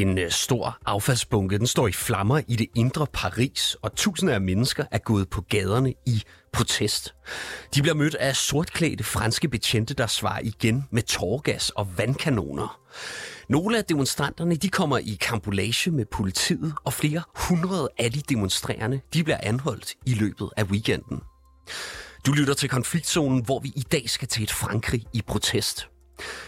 En øh, stor affaldsbunke den står i flammer i det indre Paris, og tusinder af mennesker er gået på gaderne i protest. De bliver mødt af sortklædte franske betjente, der svarer igen med tårgas og vandkanoner. Nogle af demonstranterne de kommer i kampolage med politiet, og flere hundrede af de demonstrerende de bliver anholdt i løbet af weekenden. Du lytter til konfliktzonen, hvor vi i dag skal til et Frankrig i protest.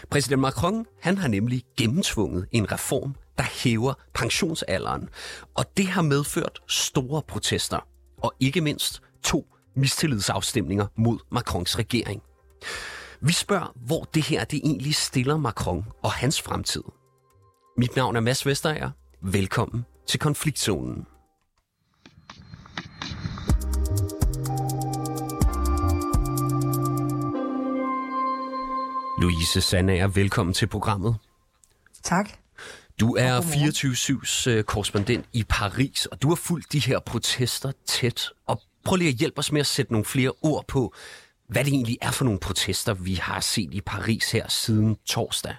Præsident Macron han har nemlig gennemtvunget en reform, der hæver pensionsalderen, og det har medført store protester, og ikke mindst to mistillidsafstemninger mod Macrons regering. Vi spørger, hvor det her det egentlig stiller Macron og hans fremtid. Mit navn er Mads Vesterager. Velkommen til Konfliktzonen. Louise Sandager, velkommen til programmet. Tak. Du er 24-7's øh, korrespondent i Paris, og du har fulgt de her protester tæt. Og prøv lige at hjælpe os med at sætte nogle flere ord på, hvad det egentlig er for nogle protester, vi har set i Paris her siden torsdag.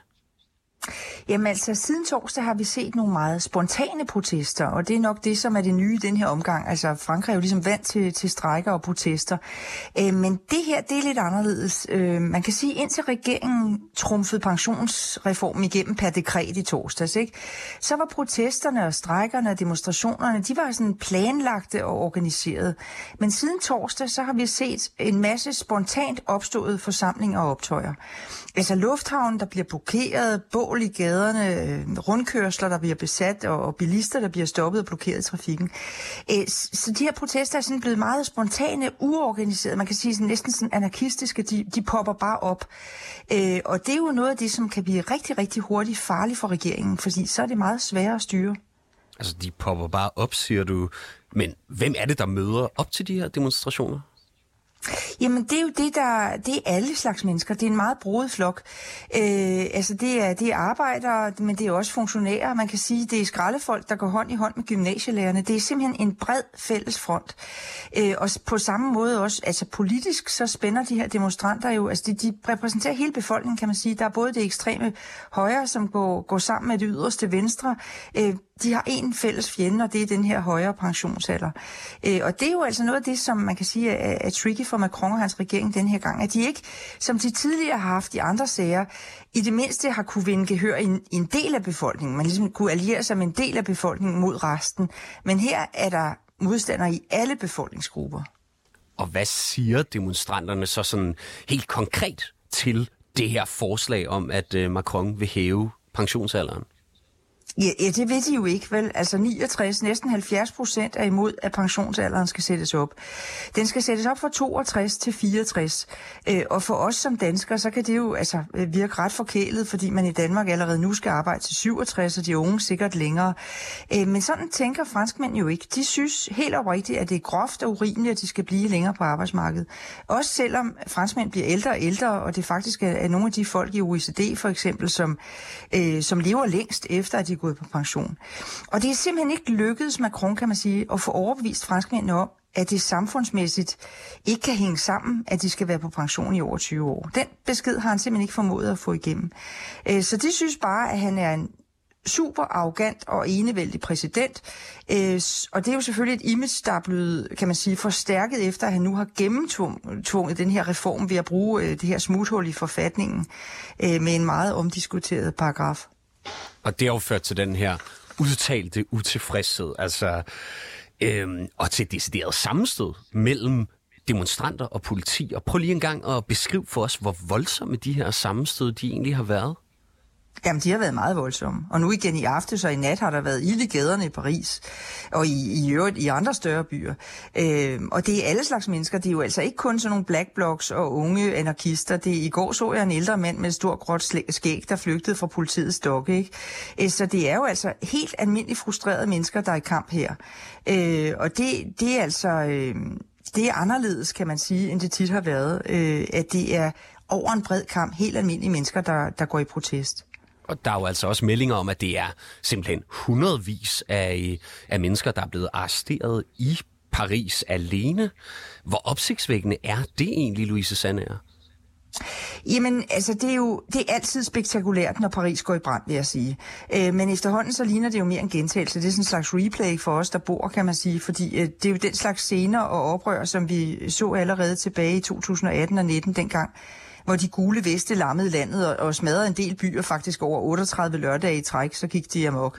Jamen altså, siden torsdag har vi set nogle meget spontane protester, og det er nok det, som er det nye i den her omgang. Altså, Frankrig er jo ligesom vant til, til strækker og protester. Øh, men det her, det er lidt anderledes. Øh, man kan sige, indtil regeringen trumfede pensionsreformen igennem per dekret i torsdags, ikke? så var protesterne og strækkerne og demonstrationerne, de var sådan planlagte og organiseret. Men siden torsdag, så har vi set en masse spontant opstået forsamlinger og optøjer. Altså lufthavnen, der bliver blokeret, bål i gaderne, øh, rundkørsler, der bliver besat, og, og bilister, der bliver stoppet og blokeret i trafikken. Øh, så de her protester er sådan blevet meget spontane, uorganiserede, man kan sige sådan, næsten sådan anarkistiske, de, de popper bare op. Øh, og det er jo noget af det, som kan blive rigtig, rigtig hurtigt farligt for regeringen, fordi så er det meget sværere at styre. Altså, de popper bare op, siger du. Men hvem er det, der møder op til de her demonstrationer? Jamen, det er jo det, der, det er alle slags mennesker. Det er en meget broet flok. Øh, altså, det er, det er arbejdere, men det er også funktionærer. Man kan sige, det er skraldefolk, der går hånd i hånd med gymnasielærerne. Det er simpelthen en bred fælles front. Øh, og på samme måde også, altså politisk, så spænder de her demonstranter jo, altså de, de repræsenterer hele befolkningen, kan man sige. Der er både det ekstreme højre, som går, går sammen med det yderste venstre. Øh, de har en fælles fjende, og det er den her højere pensionsalder. Øh, og det er jo altså noget af det, som man kan sige er, er tricky for Macron og hans regering den her gang, at de ikke, som de tidligere har haft i andre sager, i det mindste har kunne vinde gehør i en, i en del af befolkningen. Man ligesom kunne alliere sig med en del af befolkningen mod resten. Men her er der modstandere i alle befolkningsgrupper. Og hvad siger demonstranterne så sådan helt konkret til det her forslag om, at øh, Macron vil hæve pensionsalderen? Ja, ja, det ved de jo ikke, vel? Altså 69, næsten 70 procent er imod, at pensionsalderen skal sættes op. Den skal sættes op fra 62 til 64. Øh, og for os som danskere, så kan det jo altså, øh, virke ret forkælet, fordi man i Danmark allerede nu skal arbejde til 67, og de unge sikkert længere. Øh, men sådan tænker franskmænd jo ikke. De synes helt oprigtigt, at det er groft og urimeligt, at de skal blive længere på arbejdsmarkedet. Også selvom franskmænd bliver ældre og ældre, og det faktisk er, nogle af de folk i OECD for eksempel, som, øh, som lever længst efter, at de gået på pension. Og det er simpelthen ikke lykkedes Macron, kan man sige, at få overbevist franskmændene om, at det samfundsmæssigt ikke kan hænge sammen, at de skal være på pension i over 20 år. Den besked har han simpelthen ikke formået at få igennem. Øh, så de synes bare, at han er en super arrogant og enevældig præsident. Øh, og det er jo selvfølgelig et image, der er blevet, kan man sige, forstærket efter, at han nu har gennemtvunget den her reform ved at bruge øh, det her smuthul i forfatningen øh, med en meget omdiskuteret paragraf. Og det har jo ført til den her udtalte utilfredshed, altså, øhm, og til decideret sammenstød mellem demonstranter og politi. Og prøv lige en gang at beskrive for os, hvor voldsomme de her sammenstød de egentlig har været. Jamen, de har været meget voldsomme. Og nu igen i aftes og i nat har der været ild i gaderne i Paris, og i, i øvrigt i andre større byer. Øh, og det er alle slags mennesker. Det er jo altså ikke kun sådan nogle black blocs og unge anarkister. Det, I går så jeg en ældre mand med et stort gråt skæg, der flygtede fra politiets stokke. Ikke? Øh, så det er jo altså helt almindeligt frustrerede mennesker, der er i kamp her. Øh, og det, det er altså... Øh, det er anderledes, kan man sige, end det tit har været. Øh, at det er over en bred kamp helt almindelige mennesker, der, der går i protest. Og der er jo altså også meldinger om, at det er simpelthen hundredvis af, af mennesker, der er blevet arresteret i Paris alene. Hvor opsigtsvækkende er det egentlig, Louise Sandager? Jamen, altså, det er jo det er altid spektakulært, når Paris går i brand, vil jeg sige. Øh, men efterhånden så ligner det jo mere en gentagelse. Det er sådan en slags replay for os, der bor, kan man sige, fordi øh, det er jo den slags scener og oprør, som vi så allerede tilbage i 2018 og 19 dengang hvor de gule veste lammede landet og, og smadrede en del byer faktisk over 38 lørdage i træk, så gik de amok.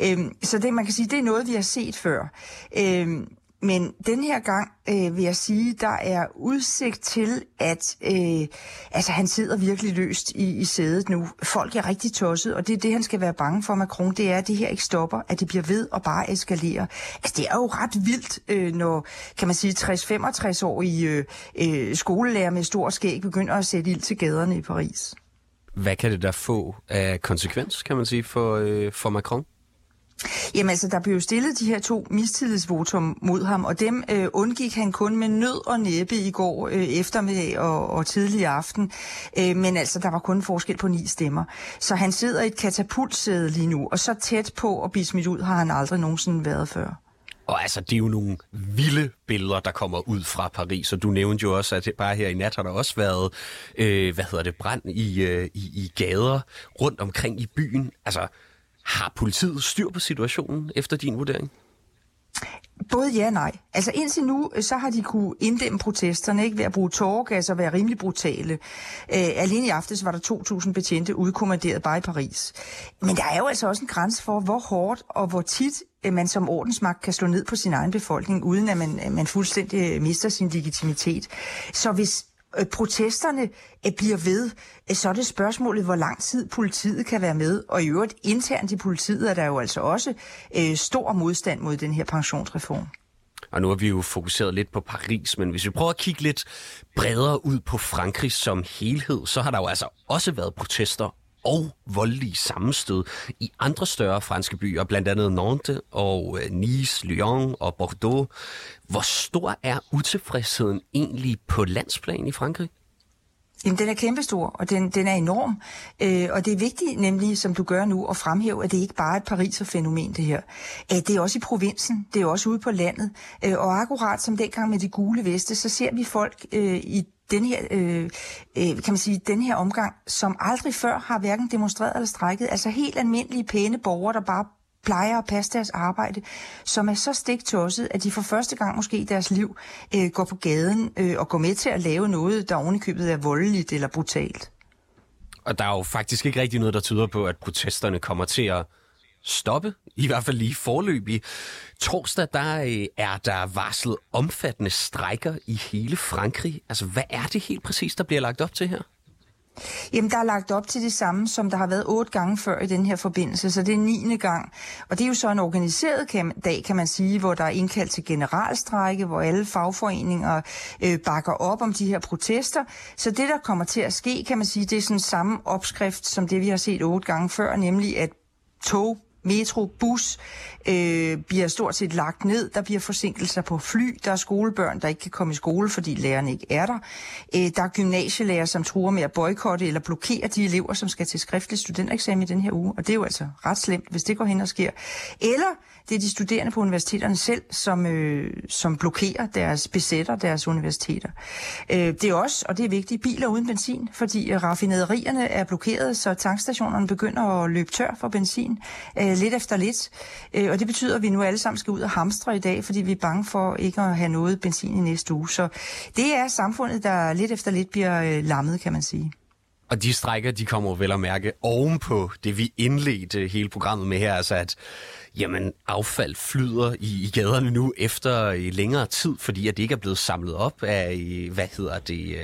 Øhm, så det, man kan sige, det er noget, vi har set før. Øhm, men den her gang øh, vil jeg sige, der er udsigt til, at øh, altså, han sidder virkelig løst i, i sædet nu. Folk er rigtig tosset, og det er det, han skal være bange for, Macron. Det er, at det her ikke stopper, at det bliver ved og bare eskalerer. Altså, det er jo ret vildt, øh, når, kan man sige, 60-65 år i øh, øh, skolelærer med stor skæg begynder at sætte ild til gaderne i Paris. Hvad kan det der få af konsekvens, kan man sige, for, øh, for Macron? Jamen altså, der blev stillet de her to mistillidsvotum mod ham, og dem øh, undgik han kun med nød og næppe i går øh, eftermiddag og, og tidlig aften. Øh, men altså, der var kun forskel på ni stemmer. Så han sidder i et katapultsæde lige nu, og så tæt på at blive smidt ud har han aldrig nogensinde været før. Og altså, det er jo nogle vilde billeder, der kommer ud fra Paris, og du nævnte jo også, at bare her i nat har der også været, øh, hvad hedder det, brand i, øh, i, i gader rundt omkring i byen. Altså, har politiet styr på situationen efter din vurdering? Både ja og nej. Altså indtil nu, øh, så har de kunne inddæmme protesterne, ikke ved at bruge tårgas og være rimelig brutale. Øh, alene i aftes var der 2.000 betjente udkommanderet bare i Paris. Men der er jo altså også en grænse for, hvor hårdt og hvor tit øh, man som ordensmagt kan slå ned på sin egen befolkning, uden at man, øh, man fuldstændig mister sin legitimitet. Så hvis Øh, protesterne øh, bliver ved, øh, så er det spørgsmålet, hvor lang tid politiet kan være med. Og i øvrigt internt i politiet er der jo altså også øh, stor modstand mod den her pensionsreform. Og nu har vi jo fokuseret lidt på Paris, men hvis vi prøver at kigge lidt bredere ud på Frankrig som helhed, så har der jo altså også været protester og voldelige sammenstød i andre større franske byer, blandt andet Nantes og øh, Nice, Lyon og Bordeaux. Hvor stor er utilfredsheden egentlig på landsplan i Frankrig? Jamen, den er kæmpestor, og den, den er enorm. Øh, og det er vigtigt, nemlig, som du gør nu, at fremhæve, at det ikke bare er et Pariser-fænomen, det her. Øh, det er også i provinsen, det er også ude på landet. Øh, og akkurat som dengang med de gule veste, så ser vi folk øh, i den her, øh, øh, kan man sige, den her omgang, som aldrig før har hverken demonstreret eller strækket. Altså helt almindelige, pæne borgere, der bare plejer at passe deres arbejde, som er så stiktosset, at de for første gang måske i deres liv øh, går på gaden øh, og går med til at lave noget, der ovenikøbet er voldeligt eller brutalt. Og der er jo faktisk ikke rigtig noget, der tyder på, at protesterne kommer til at stoppe, i hvert fald lige forløbig. Torsdag der øh, er der varslet omfattende strejker i hele Frankrig. Altså, hvad er det helt præcis, der bliver lagt op til her? Jamen, der er lagt op til det samme, som der har været otte gange før i den her forbindelse, så det er niende gang. Og det er jo så en organiseret dag, kan man sige, hvor der er indkaldt til generalstrække, hvor alle fagforeninger øh, bakker op om de her protester. Så det, der kommer til at ske, kan man sige, det er sådan samme opskrift, som det, vi har set otte gange før, nemlig at tog metro, bus øh, bliver stort set lagt ned. Der bliver forsinkelser på fly. Der er skolebørn, der ikke kan komme i skole, fordi lærerne ikke er der. Øh, der er gymnasielærer, som truer med at boykotte eller blokere de elever, som skal til skriftlig studentereksamen i den her uge. Og det er jo altså ret slemt, hvis det går hen og sker. Eller det er de studerende på universiteterne selv, som, øh, som blokerer deres, besætter deres universiteter. Øh, det er også, og det er vigtigt, biler uden benzin, fordi raffinaderierne er blokeret, så tankstationerne begynder at løbe tør for benzin øh, Øh, lidt efter lidt. Øh, og det betyder, at vi nu alle sammen skal ud og hamstre i dag, fordi vi er bange for ikke at have noget benzin i næste uge. Så det er samfundet, der lidt efter lidt bliver øh, lammet, kan man sige. Og de strækker, de kommer vel at mærke ovenpå det, vi indledte hele programmet med her, altså at jamen, affald flyder i, i gaderne nu efter i længere tid, fordi at det ikke er blevet samlet op af, øh, hvad hedder det,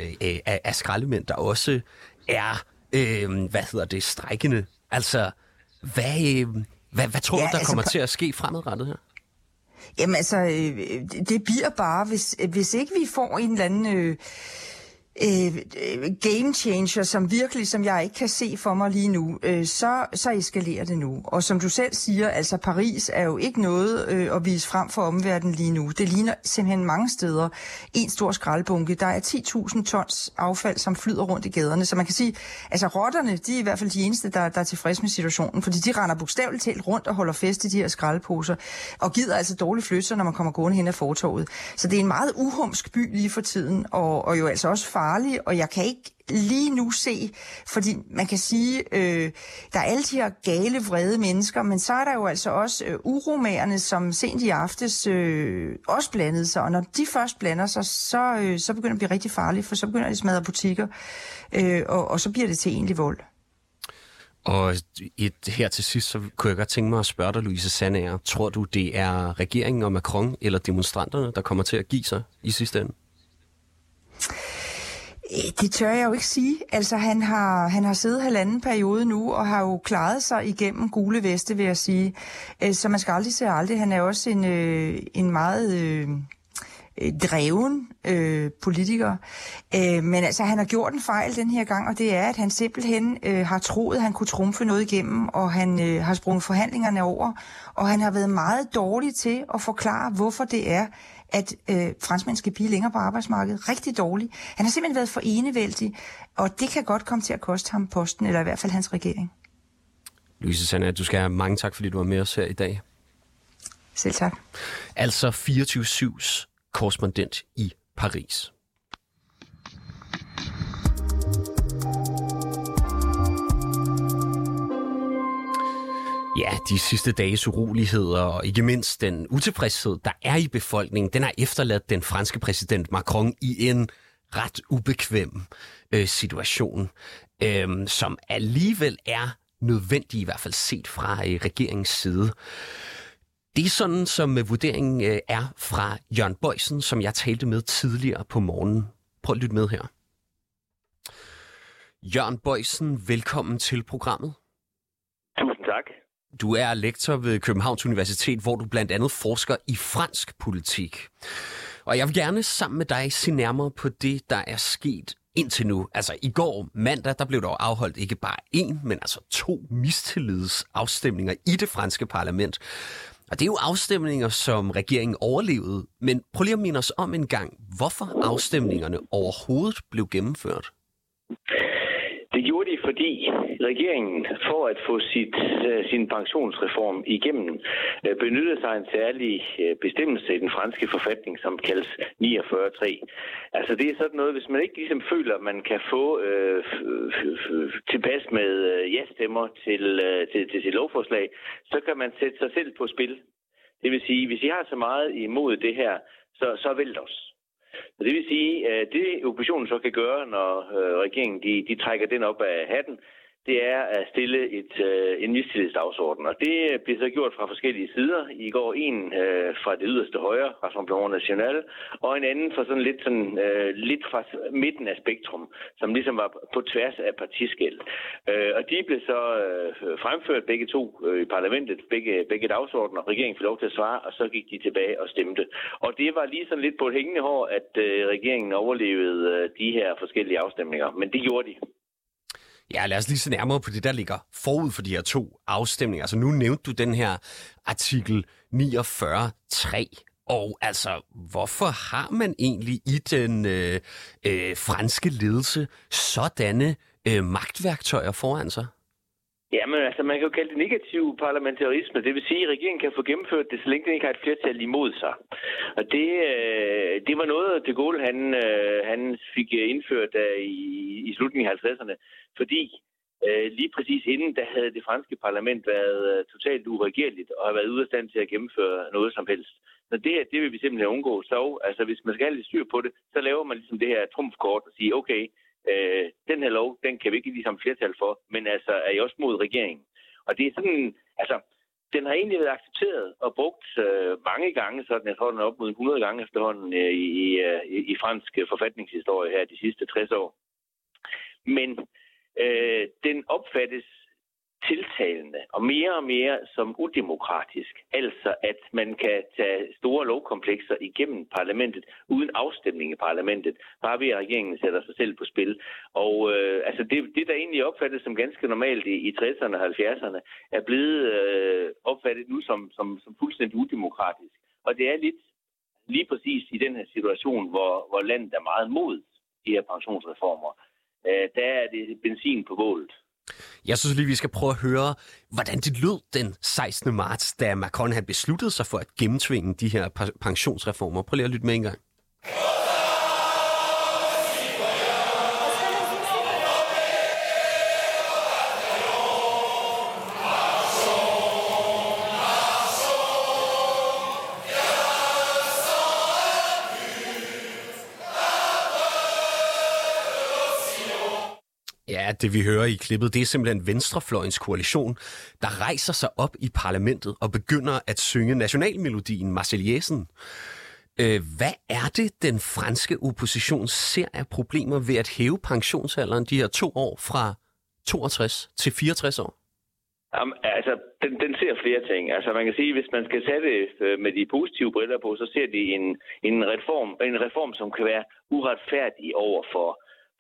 af, af skraldemænd, der også er, øh, hvad hedder det, strækkende. Altså, hvad, øh, hvad, hvad tror ja, du, der altså, kommer til at ske fremadrettet her? Jamen altså, øh, det bliver bare, hvis, hvis ikke vi får en eller anden... Øh, Øh, øh, game changer, som virkelig, som jeg ikke kan se for mig lige nu, øh, så, så eskalerer det nu. Og som du selv siger, altså Paris er jo ikke noget øh, at vise frem for omverdenen lige nu. Det ligner simpelthen mange steder en stor skraldbunke. Der er 10.000 tons affald, som flyder rundt i gaderne. Så man kan sige, altså rotterne, de er i hvert fald de eneste, der, der er tilfredse med situationen, fordi de render bogstaveligt talt rundt og holder fest i de her skraldposer, og gider altså dårligt flytte når man kommer gående hen ad fortorvet. Så det er en meget uhumsk by lige for tiden, og, og jo altså også far farlig, og jeg kan ikke lige nu se, fordi man kan sige, øh, der er alle de her gale, vrede mennesker, men så er der jo altså også øh, uromagerne, som sent i aftes øh, også blandede sig, og når de først blander sig, så, øh, så begynder det at blive rigtig farligt, for så begynder de at smadre butikker, øh, og, og så bliver det til egentlig vold. Og et, her til sidst, så kunne jeg godt tænke mig at spørge dig, Louise Sandager. Tror du, det er regeringen og Macron eller demonstranterne, der kommer til at give sig i sidste ende? Øh, det tør jeg jo ikke sige. Altså, han har, han har siddet halvanden periode nu, og har jo klaret sig igennem gule veste, vil jeg sige. Øh, så man skal aldrig se aldrig. Han er også en, øh, en meget... Øh, øh, dreven øh, politiker. Øh, men altså, han har gjort en fejl den her gang, og det er, at han simpelthen øh, har troet, at han kunne trumfe noget igennem, og han øh, har sprunget forhandlingerne over, og han har været meget dårlig til at forklare, hvorfor det er, at øh, franskmænd skal blive længere på arbejdsmarkedet. Rigtig dårlig. Han har simpelthen været for enevældig, og det kan godt komme til at koste ham posten, eller i hvert fald hans regering. Louise Sanna, du skal have mange tak, fordi du var med os her i dag. Selv tak. Altså 24-7's korrespondent i Paris. Ja, de sidste dages uroligheder og ikke mindst den utilfredshed, der er i befolkningen, den har efterladt den franske præsident Macron i en ret ubekvem øh, situation, øh, som alligevel er nødvendig, i hvert fald set fra øh, regeringens side. Det er sådan, som øh, vurderingen øh, er fra Jørgen Bøjsen, som jeg talte med tidligere på morgenen. Prøv at lytte med her. Jørgen Bøjsen, velkommen til programmet. Tusind tak. Du er lektor ved Københavns Universitet, hvor du blandt andet forsker i fransk politik. Og jeg vil gerne sammen med dig se nærmere på det, der er sket indtil nu. Altså i går mandag, der blev der afholdt ikke bare én, men altså to mistillidsafstemninger i det franske parlament. Og det er jo afstemninger, som regeringen overlevede. Men prøv lige at minde os om en gang, hvorfor afstemningerne overhovedet blev gennemført. Fordi regeringen, for at få sit, øh, sin pensionsreform igennem, øh, benyttede sig af en særlig øh, bestemmelse i den franske forfatning, som kaldes 49.3. Altså det er sådan noget, hvis man ikke ligesom føler, at man kan få øh, tilpas med ja-stemmer til, til, til sit lovforslag, så kan man sætte sig selv på spil. Det vil sige, hvis I har så meget imod det her, så, så vælg os. Og det vil sige, at det oppositionen så kan gøre, når øh, regeringen de, de trækker den op af hatten, det er at stille et, øh, en mistillidsdagsorden. Og det bliver så gjort fra forskellige sider. I går en øh, fra det yderste højre, Rassemblement National, og en anden fra sådan lidt, sådan, øh, lidt fra midten af spektrum, som ligesom var på tværs af partiskæld. Øh, og de blev så øh, fremført begge to øh, i parlamentet, begge, begge dagsordner. Regeringen fik lov til at svare, og så gik de tilbage og stemte. Og det var lige sådan lidt på et hængende hår, at øh, regeringen overlevede øh, de her forskellige afstemninger. Men det gjorde de. Ja, lad os lige se nærmere på det, der ligger forud for de her to afstemninger. Altså nu nævnte du den her artikel 49.3. Og altså, hvorfor har man egentlig i den øh, øh, franske ledelse sådanne øh, magtværktøjer foran sig? Jamen, altså, man kan jo kalde det negativ parlamentarisme. Det vil sige, at regeringen kan få gennemført det, så længe den ikke har et flertal imod sig. Og det, øh, det var noget, de Gaulle han, øh, han fik indført øh, i, i slutningen af 50'erne, fordi øh, lige præcis inden, der havde det franske parlament været øh, totalt uregerligt og har været ude af stand til at gennemføre noget som helst. Så det, det vil vi simpelthen undgå. Så altså, hvis man skal have lidt styr på det, så laver man ligesom det her trumfkort og siger, okay, øh, den her lov, den kan vi ikke ligesom flertal for, men altså er I også mod regeringen? Og det er sådan, altså, den har egentlig været accepteret og brugt øh, mange gange, så den, jeg tror, den er op mod 100 gange efterhånden øh, i, i, øh, i fransk øh, forfatningshistorie her de sidste 60 år. Men øh, den opfattes tiltalende og mere og mere som udemokratisk. Altså at man kan tage store lovkomplekser igennem parlamentet uden afstemning i parlamentet, bare ved at regeringen sætter sig selv på spil. Og øh, altså det, det, der egentlig opfattes som ganske normalt i, i 60'erne og 70'erne, er blevet øh, opfattet nu som, som, som fuldstændig udemokratisk. Og det er lidt lige præcis i den her situation, hvor, hvor landet er meget mod de her pensionsreformer. Øh, der er det benzin på bålet. Jeg synes lige, vi skal prøve at høre, hvordan det lød den 16. marts, da Macron havde besluttet sig for at gennemtvinge de her pensionsreformer. Prøv lige at lytte med en gang. Det vi hører i klippet, det er simpelthen Venstrefløjens koalition, der rejser sig op i parlamentet og begynder at synge nationalmelodien Marseillesen. Øh, hvad er det, den franske opposition ser af problemer ved at hæve pensionsalderen de her to år fra 62 til 64 år? Jamen, altså, den, den ser flere ting. Altså, man kan sige, hvis man skal sætte øh, med de positive briller på, så ser de en, en, reform, en reform, som kan være uretfærdig over for,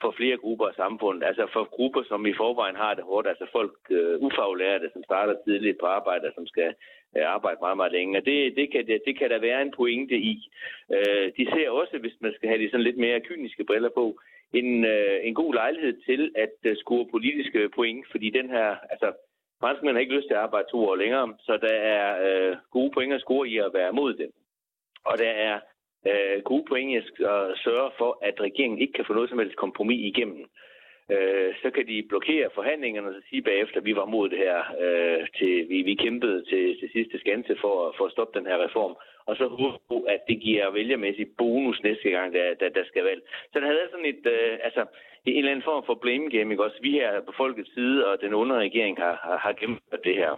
for flere grupper af samfundet. Altså for grupper, som i forvejen har det hårdt. Altså folk øh, ufaglærte, som starter tidligt på arbejde, som skal øh, arbejde meget, meget længe. Det, det, kan, det, det kan der være en pointe i. Øh, de ser også, hvis man skal have de sådan lidt mere kyniske briller på, en, øh, en god lejlighed til at øh, score politiske point, fordi den her, altså franskmænd har ikke lyst til at arbejde to år længere, så der er øh, gode point at score i at være mod dem. Og der er øh, gode point at sørge for, at regeringen ikke kan få noget som helst kompromis igennem. Øh, så kan de blokere forhandlingerne og så sige bagefter, at vi var mod det her. Øh, til, vi, vi kæmpede til, til sidste skanse for, for at stoppe den her reform. Og så håber på, at det giver vælgermæssig bonus næste gang, der, der, der skal valg. Så der havde sådan et, øh, altså, en eller anden form for blame game, ikke? Også vi her på folkets side, og den under regering har, har, har gennemført det her.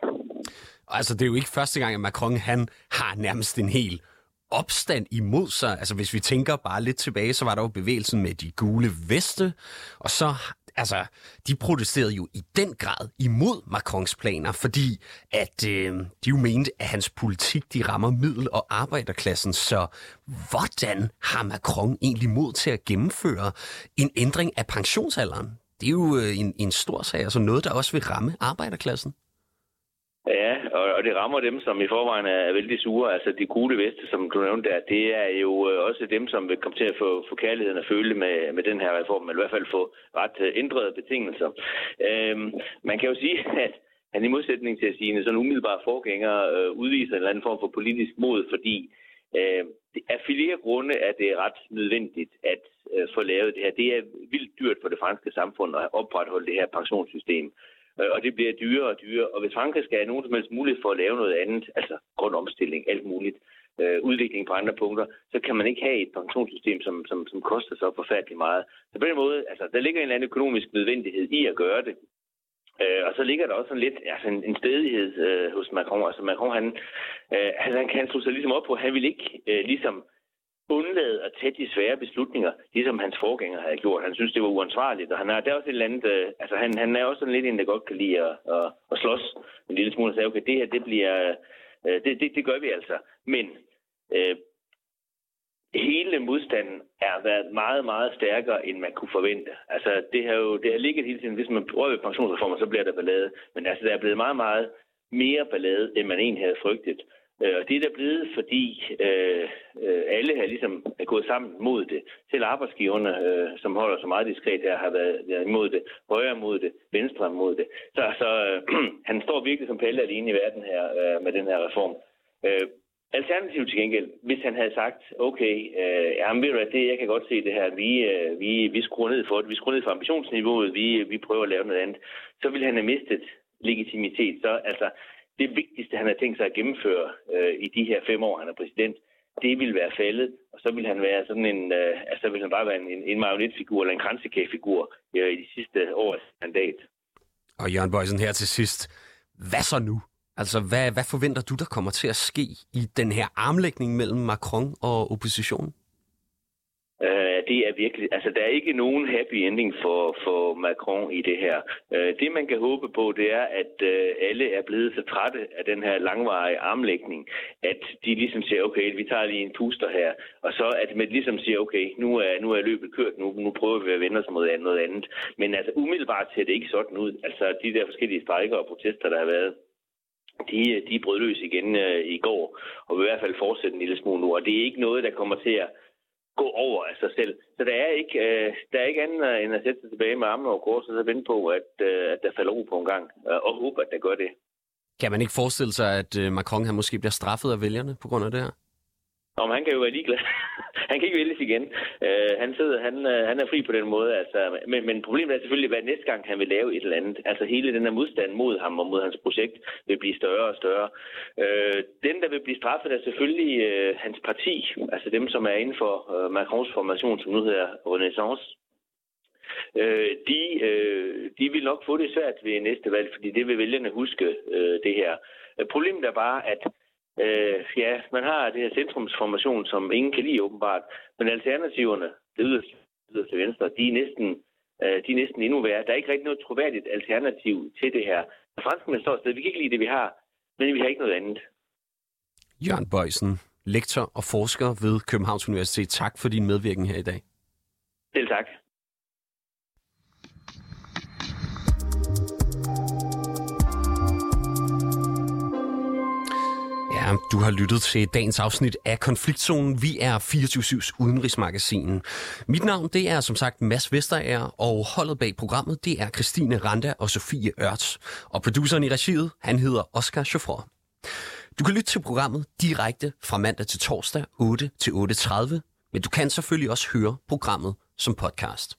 Altså, det er jo ikke første gang, at Macron han har nærmest en hel opstand imod sig. Altså hvis vi tænker bare lidt tilbage, så var der jo bevægelsen med de gule veste, og så altså, de protesterede jo i den grad imod Macrons planer, fordi at øh, de jo mente, at hans politik de rammer middel- og arbejderklassen. Så hvordan har Macron egentlig mod til at gennemføre en ændring af pensionsalderen? Det er jo øh, en, en stor sag, altså noget, der også vil ramme arbejderklassen. Ja, og, og det rammer dem, som i forvejen er vældig sure. Altså de gule veste, som du nævnte der, det er jo øh, også dem, som vil komme til at få, få kærligheden at føle med, med den her reform, eller i hvert fald få ret øh, ændrede betingelser. Øhm, man kan jo sige, at han i modsætning til sine sådan umiddelbare forgængere øh, udviser en eller anden form for politisk mod, fordi øh, af flere grunde er det ret nødvendigt at øh, få lavet det her. Det er vildt dyrt for det franske samfund at opretholde det her pensionssystem. Øh, og det bliver dyrere og dyrere. Og hvis Frankrig skal have nogen som helst mulighed for at lave noget andet, altså grøn omstilling, alt muligt, øh, udvikling på andre punkter, så kan man ikke have et pensionssystem, som, som, som koster så forfærdeligt meget. Så på den måde, altså, der ligger en eller anden økonomisk nødvendighed i at gøre det. Øh, og så ligger der også sådan lidt altså en, en stedighed øh, hos Macron. Altså Macron, han, øh, han, han kan sig ligesom op på, at han vil ikke øh, ligesom undlade at tage de svære beslutninger, ligesom hans forgænger havde gjort. Han synes, det var uansvarligt, og han er, der er også et eller andet, øh, altså han, han er også sådan lidt en, der godt kan lide at, at, at slås en lille smule og sige, okay, det her, det bliver, øh, det, det, det gør vi altså. Men øh, hele modstanden er været meget, meget stærkere, end man kunne forvente. Altså, det har jo det har ligget hele tiden, hvis man prøver ved pensionsreformer, så bliver der ballade. Men altså, der er blevet meget, meget mere ballade, end man egentlig havde frygtet. Øh, og det er der blevet, fordi øh, øh, alle har ligesom er gået sammen mod det. Selv arbejdsgiverne, øh, som holder så meget diskret her, har været, været imod det. Højre mod det, venstre mod det. Så, så øh, han står virkelig som pelle alene i verden her øh, med den her reform. Øh, Alternativt til gengæld, hvis han havde sagt, okay, øh, jamen ved du hvad, det, jeg kan godt se det her, vi, øh, vi, vi skruer ned for det, vi skruer ned for ambitionsniveauet, vi, vi prøver at lave noget andet, så ville han have mistet legitimitet. Så altså, det vigtigste, han har tænkt sig at gennemføre øh, i de her fem år, han er præsident, det vil være faldet, og så vil han være sådan en, øh, altså vil han bare være en, en marionetfigur eller en kransekagefigur øh, i de sidste års mandat. Og Jørgen Bøjsen her til sidst. Hvad så nu? Altså, hvad, hvad forventer du, der kommer til at ske i den her armlægning mellem Macron og oppositionen? Uh, det er virkelig, altså der er ikke nogen happy ending for, for Macron i det her. Uh, det man kan håbe på, det er, at uh, alle er blevet så trætte af den her langvarige armlægning, at de ligesom siger, okay, vi tager lige en puster her, og så at man ligesom siger, okay, nu er, nu er løbet kørt, nu, nu prøver vi at vende os mod noget andet. Men altså umiddelbart ser det ikke sådan ud. Altså de der forskellige strækker og protester, der har været, de, de brød løs igen øh, i går, og vil i hvert fald fortsætte en lille smule nu. Og det er ikke noget, der kommer til at gå over af sig selv. Så der er ikke, øh, der er ikke andet øh, end at sætte sig tilbage med armene over kors, og så vente på, at, øh, at der falder ro på en gang, øh, og håbe, at der gør det. Kan man ikke forestille sig, at øh, Macron han måske bliver straffet af vælgerne på grund af det her? Om han kan jo være ligeglad. han kan ikke vælges igen. Øh, han, sidder, han, øh, han er fri på den måde. Altså, men, men problemet er selvfølgelig, hvad næste gang han vil lave et eller andet. Altså hele den her modstand mod ham og mod hans projekt vil blive større og større. Øh, den, der vil blive straffet, er selvfølgelig øh, hans parti. Altså dem, som er inden for øh, Macrons formation, som nu hedder Renaissance. øh, de, øh, de vil nok få det svært ved næste valg, fordi det vil vælgerne huske øh, det her. Øh, problemet er bare, at øh, ja, man har det her centrumsformation, som ingen kan lide åbenbart, men alternativerne, det yderste, yderste venstre, de er næsten øh, de er næsten endnu værre. Der er ikke rigtig noget troværdigt alternativ til det her. Franskmænd står sted, vi kan ikke lide det, vi har, men vi har ikke noget andet. Jørgen Bøjsen, lektor og forsker ved Københavns Universitet. Tak for din medvirken her i dag. Selv tak. Ja, du har lyttet til dagens afsnit af Konfliktzonen. Vi er 24-7's udenrigsmagasin. Mit navn det er som sagt Mads Vesterager, og holdet bag programmet det er Christine Randa og Sofie Ørts. Og produceren i regiet, han hedder Oscar Chauffeur. Du kan lytte til programmet direkte fra mandag til torsdag 8 til 8.30, men du kan selvfølgelig også høre programmet som podcast.